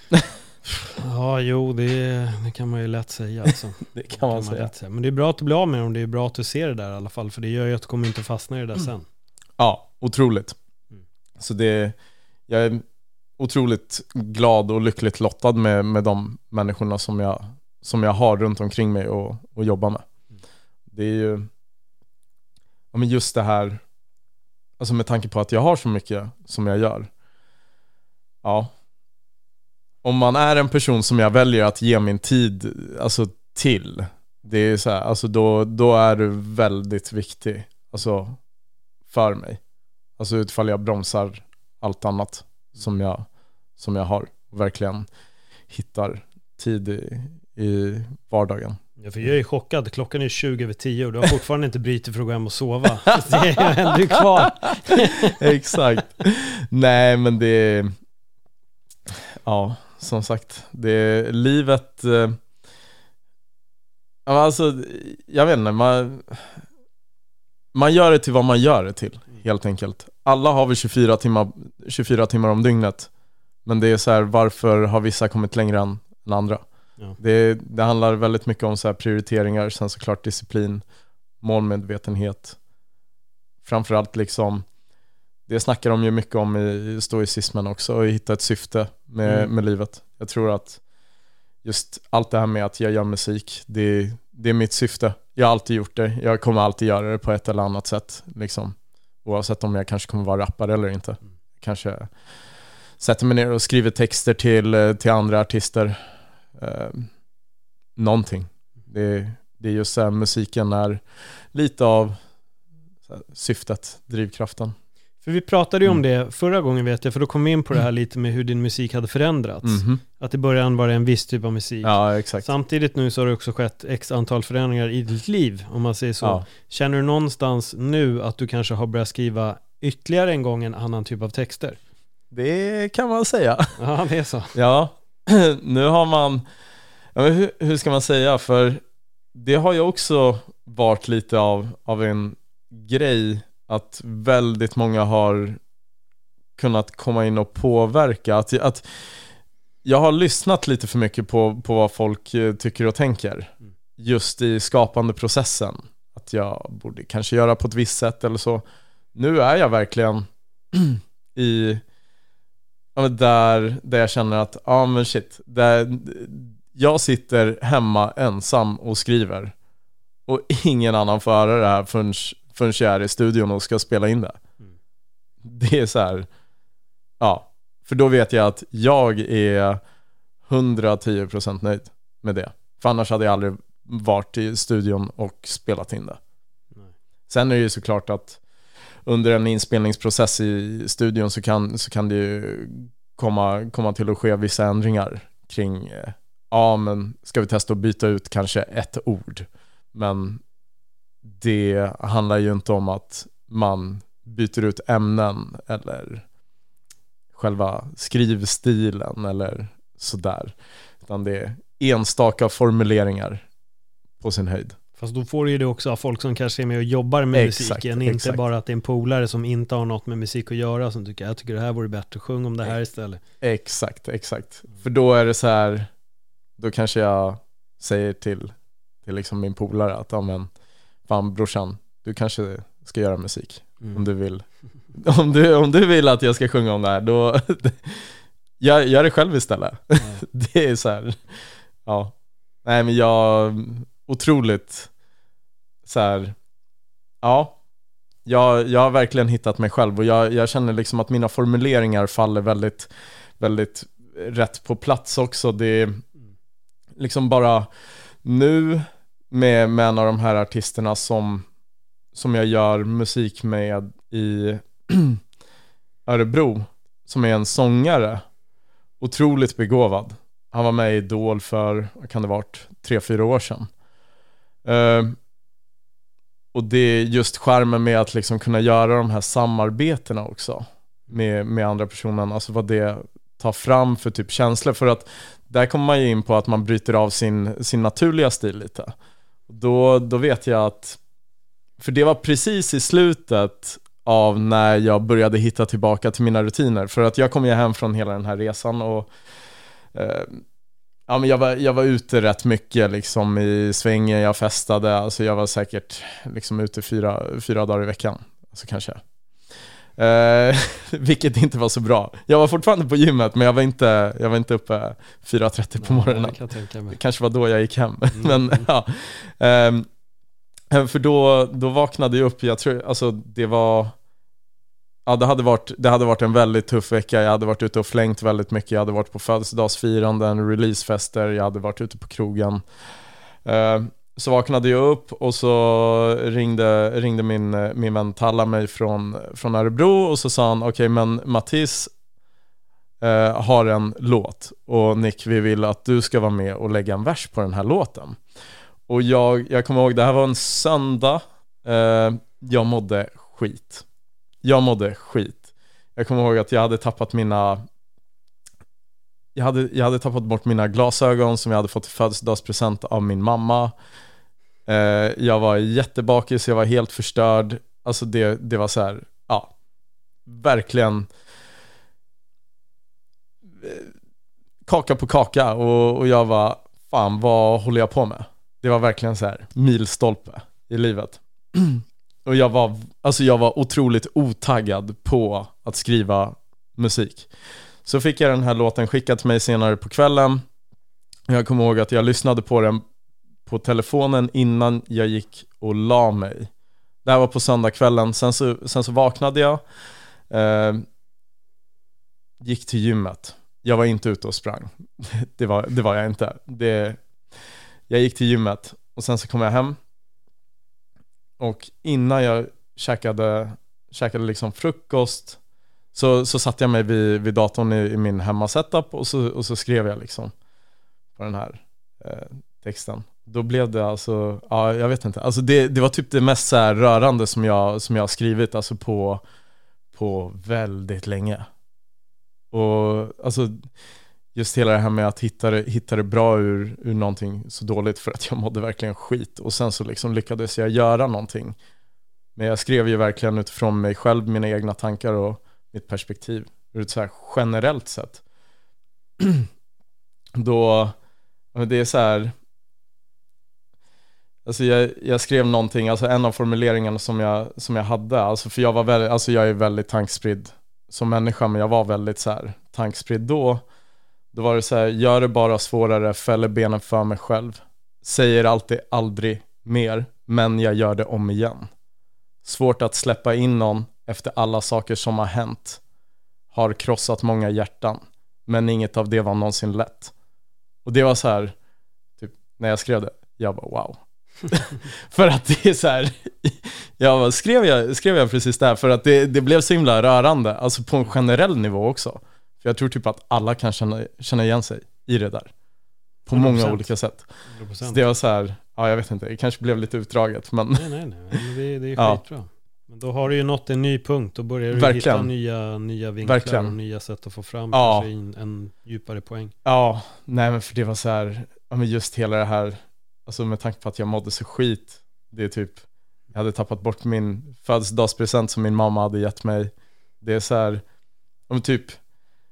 Ja, jo, det, det kan man ju lätt säga. Alltså. Det kan man säga. lätt säga. Men det är bra att du blir av med dem. Det är bra att du ser det där i alla fall. För det gör ju att du kommer inte fastna i det där Mm. sen. Ja, otroligt. Mm. Så det, jag är otroligt glad och lyckligt lottad med, med de människorna som jag, som jag har runt omkring mig och, och jobbar med. Det är ju, ja men just det här, alltså med tanke på att jag har så mycket som jag gör. Ja. Om man är en person som jag väljer att ge min tid, alltså till, det är så här, alltså då, då är du väldigt viktig. Alltså för mig. Alltså utifall jag bromsar allt annat som jag, som jag har. Och verkligen hittar tid i, i vardagen. Ja, för jag är chockad. Klockan är 20 över 10 och du har fortfarande inte brutit för att gå hem och sova. Det är ändå kvar. Exakt. Nej men det är, ja som sagt, det är livet, eh, alltså jag vet inte, man, man gör det till vad man gör det till helt enkelt. Alla har vi 24 timmar, 24 timmar om dygnet. Men det är så här, varför har vissa kommit längre än, än andra? Ja. Det, det handlar väldigt mycket om så prioriteringar, sen såklart disciplin, målmedvetenhet. Framförallt liksom, det snackar de ju mycket om i stoicismen också, att hitta ett syfte med, Mm. med livet. Jag tror att just allt det här med att jag gör musik, det, det är mitt syfte. Jag har alltid gjort det, jag kommer alltid göra det på ett eller annat sätt. Liksom. Oavsett om jag kanske kommer vara rappare eller inte. Kanske sätter mig ner och skriver texter till, eh, till andra artister. Eh, någonting. Det, det är just så här, musiken är lite av här, syftet, drivkraften. För vi pratade ju om Mm. det förra gången vet jag, för då kom vi in på det här lite med hur din musik hade förändrats. Mhm. Att i början var det en viss typ av musik. Ja, exakt. Samtidigt nu så har det också skett x antal förändringar i ditt liv, om man säger så. Ja. Känner du någonstans nu att du kanske har börjat skriva ytterligare en gång en annan typ av texter? Det kan man säga. Ja, det är så. Ja, nu har man, ja, men hur, hur ska man säga, för det har ju också varit lite av, av en grej att väldigt många har kunnat komma in och påverka. Att, att jag har lyssnat lite för mycket på, på vad folk eh, tycker och tänker just i skapande processen. Att jag borde kanske göra på ett visst sätt eller så. Nu är jag verkligen i där, där jag känner att, ja men shit, där, jag sitter hemma ensam och skriver och ingen annan får höra det här förrän, förrän jag är i studion och ska spela in det. Det är så här, ja, för då vet jag att jag är 110% nöjd med det. För annars hade jag aldrig varit i studion och spelat in det. Sen är det ju såklart att under en inspelningsprocess i studion så kan, så kan det ju komma, komma till att ske vissa ändringar kring, eh, ja men ska vi testa att byta ut kanske ett ord. Men det handlar ju inte om att man byter ut ämnen eller själva skrivstilen eller sådär. Utan det, enstaka formuleringar på sin höjd. Fast då får du ju det också av folk som kanske är med och jobbar med Exakt, musiken, inte exakt. bara att det är en polare som inte har något med musik att göra som tycker jag tycker det här vore bättre, sjung om det här istället. Exakt, exakt. För då är det så här, då kanske jag säger till, till liksom min polare att ja men, fan brorsan, du kanske ska göra musik Mm. om du vill. Om du, om du vill att jag ska sjunga om det här, då gör, gör det själv istället. Ja. Det är så här, ja. Nej men jag, otroligt så här, ja. Jag, jag har verkligen hittat mig själv och jag, jag känner liksom att mina formuleringar faller väldigt, väldigt rätt på plats också. Det är liksom bara nu med, med en av de här artisterna som, som jag gör musik med i Örebro, som är en sångare, otroligt begåvad. Han var med i Idol för, vad kan det varit, tre, fyra år sedan. Uh, och det är just skärmen med att liksom kunna göra de här samarbetena också med, med andra personen, alltså vad det tar fram för typ känslor. För att där kommer man ju in på att man bryter av sin, sin naturliga stil lite. Då, då vet jag att, för det var precis i slutet av när jag började hitta tillbaka till mina rutiner. För att jag kom ju hem från hela den här resan och eh, ja, men jag, var, jag var ute rätt mycket liksom i svängen, jag festade, alltså jag var säkert liksom ute fyra, fyra dagar i veckan. Alltså kanske. Eh, vilket inte var så bra. Jag var fortfarande på gymmet men jag var inte, jag var inte uppe 4.30 på morgonen. det kan. Det kanske var då jag gick hem. Mm. Men ja. Ehm, för då, då vaknade jag upp, jag tror, alltså det var Ja det hade, varit, det hade varit en väldigt tuff vecka, jag hade varit ute och flängt väldigt mycket, jag hade varit på födelsedagsfiranden, releasefester, jag hade varit ute på krogen. Ehm, så vaknade jag upp och så ringde, ringde min, min vän Talla mig från, från Örebro och så sa han okej men Mattis eh, har en låt och Nick vi vill att du ska vara med och lägga en vers på den här låten. Och jag, jag kommer ihåg, det här var en söndag, eh, jag mådde skit. Jag mådde skit. Jag kommer ihåg att jag hade tappat mina jag hade, jag hade tappat bort mina glasögon som jag hade fått i födelsedagspresent av min mamma. Eh, jag var jättebakis, jag var helt förstörd. Alltså det, det var så här, ja, verkligen eh, kaka på kaka och, och jag var, fan vad håller jag på med? Det var verkligen så här milstolpe i livet. Och jag var, alltså jag var otroligt otaggad på att skriva musik. Så fick jag den här låten skickad till mig senare på kvällen. Jag kommer ihåg att jag lyssnade på den på telefonen innan jag gick och la mig. Det här var på söndagskvällen, sen så, sen så vaknade jag, eh, gick till gymmet. Jag var inte ute och sprang. Det var, det var jag inte. Det, jag gick till gymmet och sen så kom jag hem. Och innan jag käkade, käkade liksom frukost så, så satte jag mig vid, vid datorn i, i min hemmasetup och så, och så skrev jag liksom på den här eh, texten. Då blev det alltså, ja jag vet inte, alltså det, det var typ det mest så här rörande som jag, som jag har skrivit alltså på, på väldigt länge. Och alltså just hela det här med att hitta det, hitta det bra ur, ur någonting så dåligt för att jag mådde verkligen skit och sen så liksom lyckades jag göra någonting. Men jag skrev ju verkligen utifrån mig själv, mina egna tankar och mitt perspektiv ur ett så här generellt sätt. Då, det är så här, alltså jag, jag skrev någonting, alltså en av formuleringarna som jag, som jag hade, alltså för jag var väldigt, alltså jag är väldigt tankspridd som människa, men jag var väldigt så här tankspridd då. Då var det så här, gör det bara svårare, fäller benen för mig själv. Säger alltid aldrig mer, men jag gör det om igen. Svårt att släppa in någon efter alla saker som har hänt. Har krossat många hjärtan, men inget av det var någonsin lätt. Och det var så här, typ, när jag skrev det, jag bara wow. för att det är så här, jag bara, skrev, jag, skrev jag precis det här för att det, det blev så himla rörande, alltså på en generell nivå också. För jag tror typ att alla kan känna, känna igen sig i det där. På många 100%. olika sätt. 100%. Så det var så här, ja jag vet inte, det kanske blev lite utdraget men Nej, nej, nej, det, det är Ja. Men då har du ju nått en ny punkt, då börjar du Verkligen. hitta nya, nya vinklar Verkligen. och nya sätt att få fram Ja. en, en djupare poäng. Ja, nej men för det var så här, ja, men just hela det här, alltså med tanke på att jag mådde så skit, det är typ, jag hade tappat bort min födelsedagspresent som min mamma hade gett mig. Det är så här, men typ,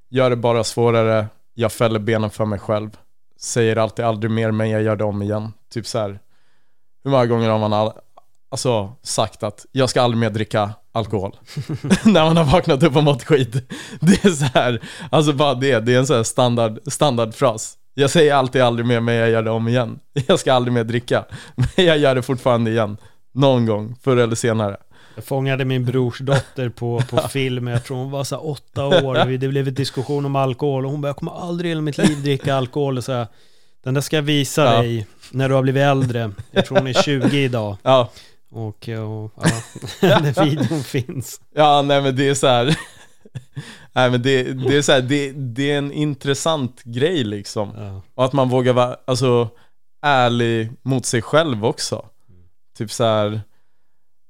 gör det bara svårare, jag fäller benen för mig själv. Säger alltid aldrig mer men jag gör det om igen. Typ så här, hur många gånger har man alltså, sagt att jag ska aldrig mer dricka alkohol. När man har vaknat upp och mått skit. Det är så här, alltså bara det, det är en sån här standard, standardfras. Jag säger alltid aldrig mer men jag gör det om igen. Jag ska aldrig mer dricka. Men jag gör det fortfarande igen. Någon gång, förr eller senare. Jag fångade min brors dotter på, på film, jag tror hon var så åtta år. Det blev en diskussion om alkohol och hon bara, jag kommer aldrig i hela mitt liv dricka alkohol. Och så här, den där ska jag visa Ja. dig när du har blivit äldre. Jag tror hon är 20 idag. Ja, Och, och ja, den videon finns. ja nej men det är så här. Nej men det, det är så här, det, det är en intressant grej liksom. Ja. Och att man vågar vara, alltså, ärlig mot sig själv också. Typ så här.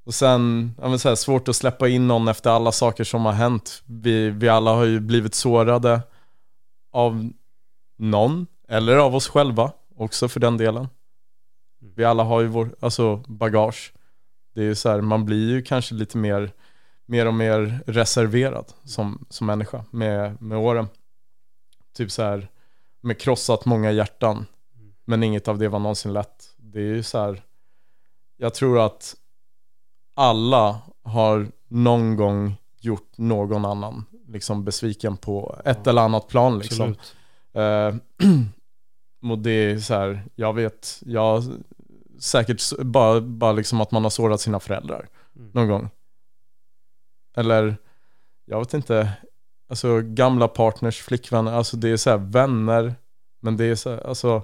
Och sen, ja men så här, svårt att släppa in någon efter alla saker som har hänt. Vi, vi alla har ju blivit sårade av någon, eller av oss själva också för den delen. Vi alla har ju vår, alltså bagage. Det är ju så här, man blir ju kanske lite mer, mer och mer reserverad som, som människa med, med åren. Typ så här, med krossat många hjärtan. Men inget av det var någonsin lätt. Det är ju så här, jag tror att alla har någon gång gjort någon annan liksom besviken på ett eller annat plan liksom. Absolut. Eh, och det är så här, jag vet, jag säkert bara, bara liksom att man har sårat sina föräldrar Mm. någon gång. Eller, jag vet inte, alltså gamla partners, flickvänner, alltså det är så här vänner, men det är så här, alltså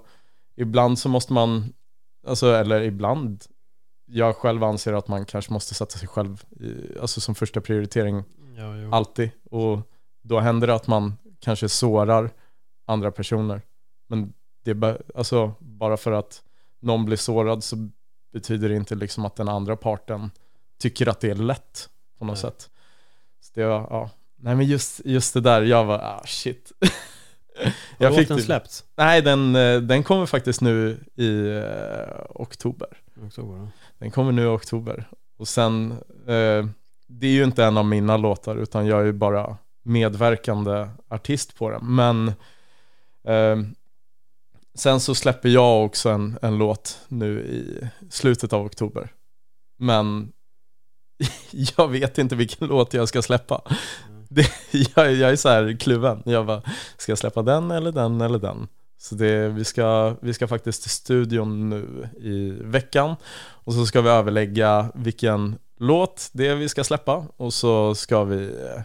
ibland så måste man, alltså eller ibland, jag själv anser att man kanske måste sätta sig själv i, alltså som första prioritering Ja, jo. alltid. Och då händer det att man kanske sårar andra personer. Men det alltså, bara för att någon blir sårad så betyder det inte liksom att den andra parten tycker att det är lätt på något Nej. sätt. Så det var, ja. Nej men just, just det där, jag var, ah shit. Har låten det- släppts? Nej, den, eh, den kommer faktiskt nu i eh, oktober. Oktober, ja. Den kommer nu i oktober. Och sen, eh, det är ju inte en av mina låtar utan jag är ju bara medverkande artist på den. Men eh, sen så släpper jag också en, en låt nu i slutet av oktober. Men jag vet inte vilken låt jag ska släppa. Det, jag, jag är så här kluven. Jag bara, ska jag släppa den eller den eller den? Så det, vi, ska, vi ska faktiskt till studion nu i veckan och så ska vi överlägga vilken låt det är vi ska släppa och så ska vi eh,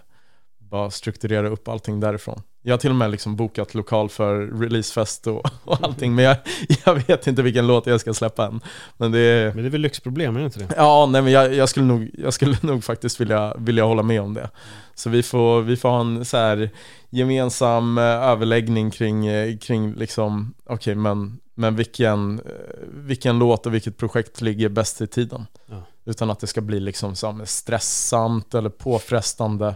bara strukturera upp allting därifrån. Jag har till och med liksom bokat lokal för releasefest och, och allting men jag, jag vet inte vilken låt jag ska släppa än. Men det är, Men det är väl lyxproblem, är det inte det? Ja, nej men jag, jag, skulle nog, jag skulle nog faktiskt vilja, vilja hålla med om det. Så vi får, vi får ha en så här gemensam eh, överläggning kring, eh, kring liksom, okej men, men vilken, eh, vilken låt och vilket projekt ligger bäst i tiden? Ja. Utan att det ska bli liksom så stressamt eller påfrestande.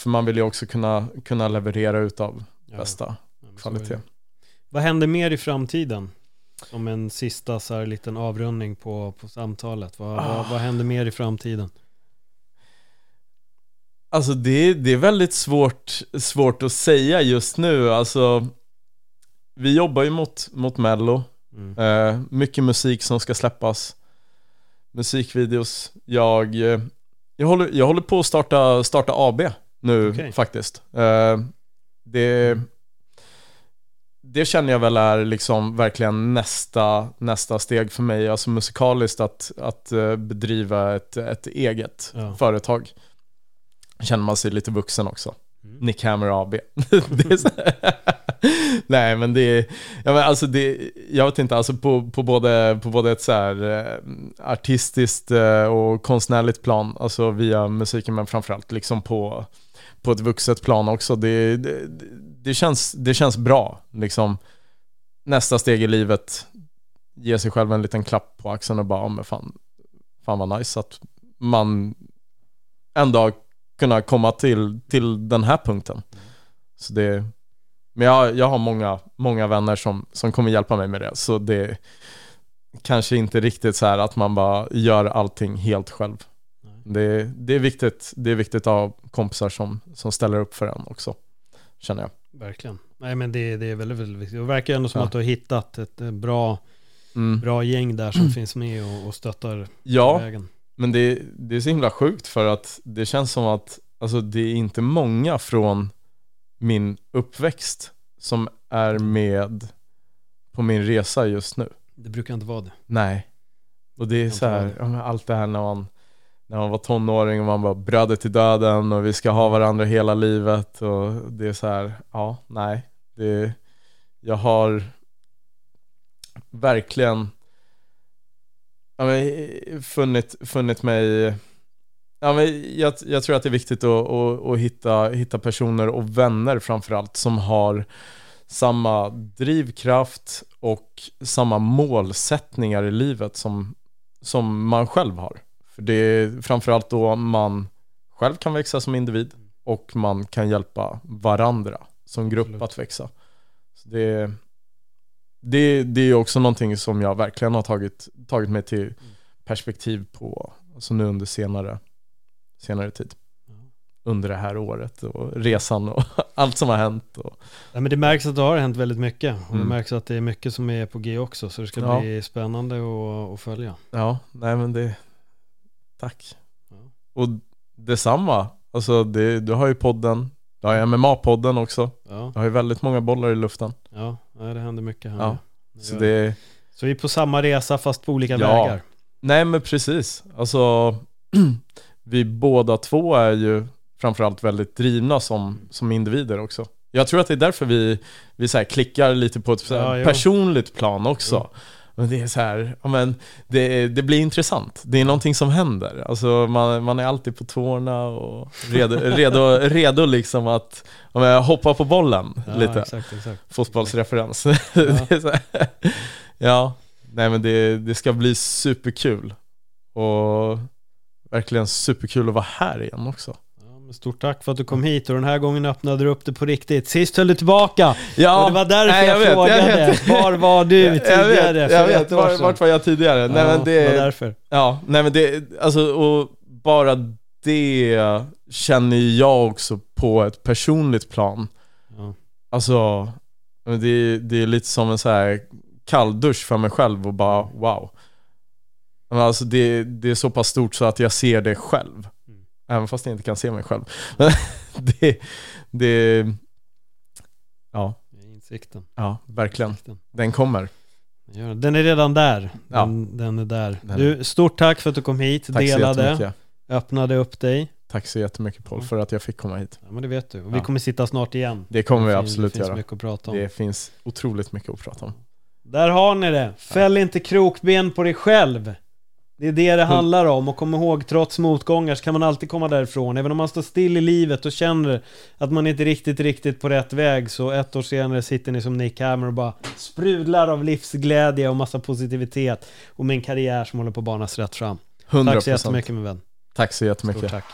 För man vill ju också kunna, kunna leverera utav bästa Ja, kvalitet. Vad händer mer i framtiden? Som en sista så här liten avrundning på, på samtalet. Vad, Ah. vad, vad händer mer i framtiden? Alltså det, det är väldigt svårt, svårt att säga just nu. Alltså, vi jobbar ju mot, mot Mello. Mm. Eh, mycket musik som ska släppas. Musikvideos. Jag, eh, jag, håller, jag håller på att starta, starta AB nu Okej. faktiskt. Eh, det, det känner jag väl är liksom verkligen nästa, nästa steg för mig. Alltså musikaliskt att, att eh, bedriva ett, ett eget Ja. företag. Känner man sig lite vuxen också. Mm. Nick Hammer AB. Nej men det är, ja, men alltså det, jag vet inte, alltså på, på, både, på både ett så här eh, artistiskt och konstnärligt plan, alltså via musiken men framförallt liksom på, på ett vuxet plan också. Det, det, det, känns, det känns bra liksom. Nästa steg i livet, ge sig själv en liten klapp på axeln och bara, ja, men fan, fan vad nice att man en dag kunnat komma till, till den här punkten. Så det, Men jag, jag har många, många vänner som, som kommer hjälpa mig med det, så det kanske inte riktigt så här att man bara gör allting helt själv. Det, det, är viktigt, det är viktigt att ha kompisar som, som ställer upp för en också, känner jag. Verkligen. Nej men det, det är väldigt, väldigt viktigt. Det verkar ändå som Ja. att du har hittat ett eh, bra, Mm. bra gäng där som finns med och, och stöttar Ja, vägen. men det, det är så himla sjukt för att det känns som att alltså, det är inte många från min uppväxt som är med på min resa just nu. Det brukar inte vara det. Nej. Och det är så här, allt det här när man, när man var tonåring och man var bröder till döden och vi ska ha varandra hela livet och det är så här, ja, nej. Det, jag har verkligen ja, men, funnit, funnit mig Ja, men jag, jag tror att det är viktigt att, att, att hitta, hitta personer och vänner framförallt som har samma drivkraft och samma målsättningar i livet som, som man själv har. För det är framförallt då man själv kan växa som individ och man kan hjälpa varandra som grupp Absolut. att växa. Så det, det, det är också någonting som jag verkligen har tagit, tagit mig till perspektiv på, alltså nu under senare, senare tid. Under det här året och resan och allt som har hänt. Och, Nej, men det märks att det har hänt väldigt mycket. Och Mm. det märks att det är mycket som är på G också. Så det ska Ja. bli spännande att, att följa. ja, nej men det, tack. Ja. Och detsamma, alltså det, du har ju podden, du har ju MMA-podden också. Ja, Du har ju väldigt många bollar i luften. ja nej, det händer mycket här. Ja. Så det, så vi är på samma resa fast på olika Ja. vägar. nej men precis. Alltså, vi båda två är ju framförallt väldigt drivna som, som individer också. Jag tror att det är därför vi, vi så klickar lite på ett Ja, jo. personligt plan också. Men det är så här, ja, men det, det blir intressant. Det är någonting som händer. Alltså man, man är alltid på tårna och redo, redo, redo liksom att ja, men, hoppa på bollen Ja, lite. exakt, exakt. Fotbollsreferens. här, ja, nej men det, det ska bli superkul. Och verkligen superkul att vara här igen också. Ja, stort tack för att du kom hit och den här gången öppnade du upp det på riktigt. Sist höll du tillbaka. Ja, och det var därför nej, jag, vet, frågade. vet. Var var du Jag tidigare vet, jag vet. ett år Var, vart var jag tidigare? nej men Ja, det var därför. ja, nej men det, alltså och bara det känner jag också på ett personligt plan. Ja. Alltså, det, det är lite som en så här kalldusch för mig själv och bara wow. Alltså det, det är så pass stort så att jag ser det själv. Även fast jag inte kan se mig själv. det, det, ja, Insikten. ja, verkligen. Insikten. Den kommer. Den är redan där. Ja. Den, den är där. Den- Du, stort tack för att du kom hit, Tack delade, öppnade upp dig. Tack så jättemycket Paul för att jag fick komma hit. Ja, men det vet du. Och vi Ja. kommer sitta snart igen. Det kommer vi Det fin- absolut Det finns göra. mycket att prata om. Det finns otroligt mycket att prata om. Där har ni det. Fäll inte krokben på dig själv. Det är det det handlar om. Och kom ihåg, trots motgångar så kan man alltid komma därifrån. Även om man står still i livet och känner att man inte riktigt, riktigt på rätt väg. Så ett år senare sitter ni som Nick Hammer och bara sprudlar av livsglädje och massa positivitet. Och med en karriär som håller på att banas rätt fram. 100%. Tack så jättemycket min vän. Tack så Stort jättemycket. tack.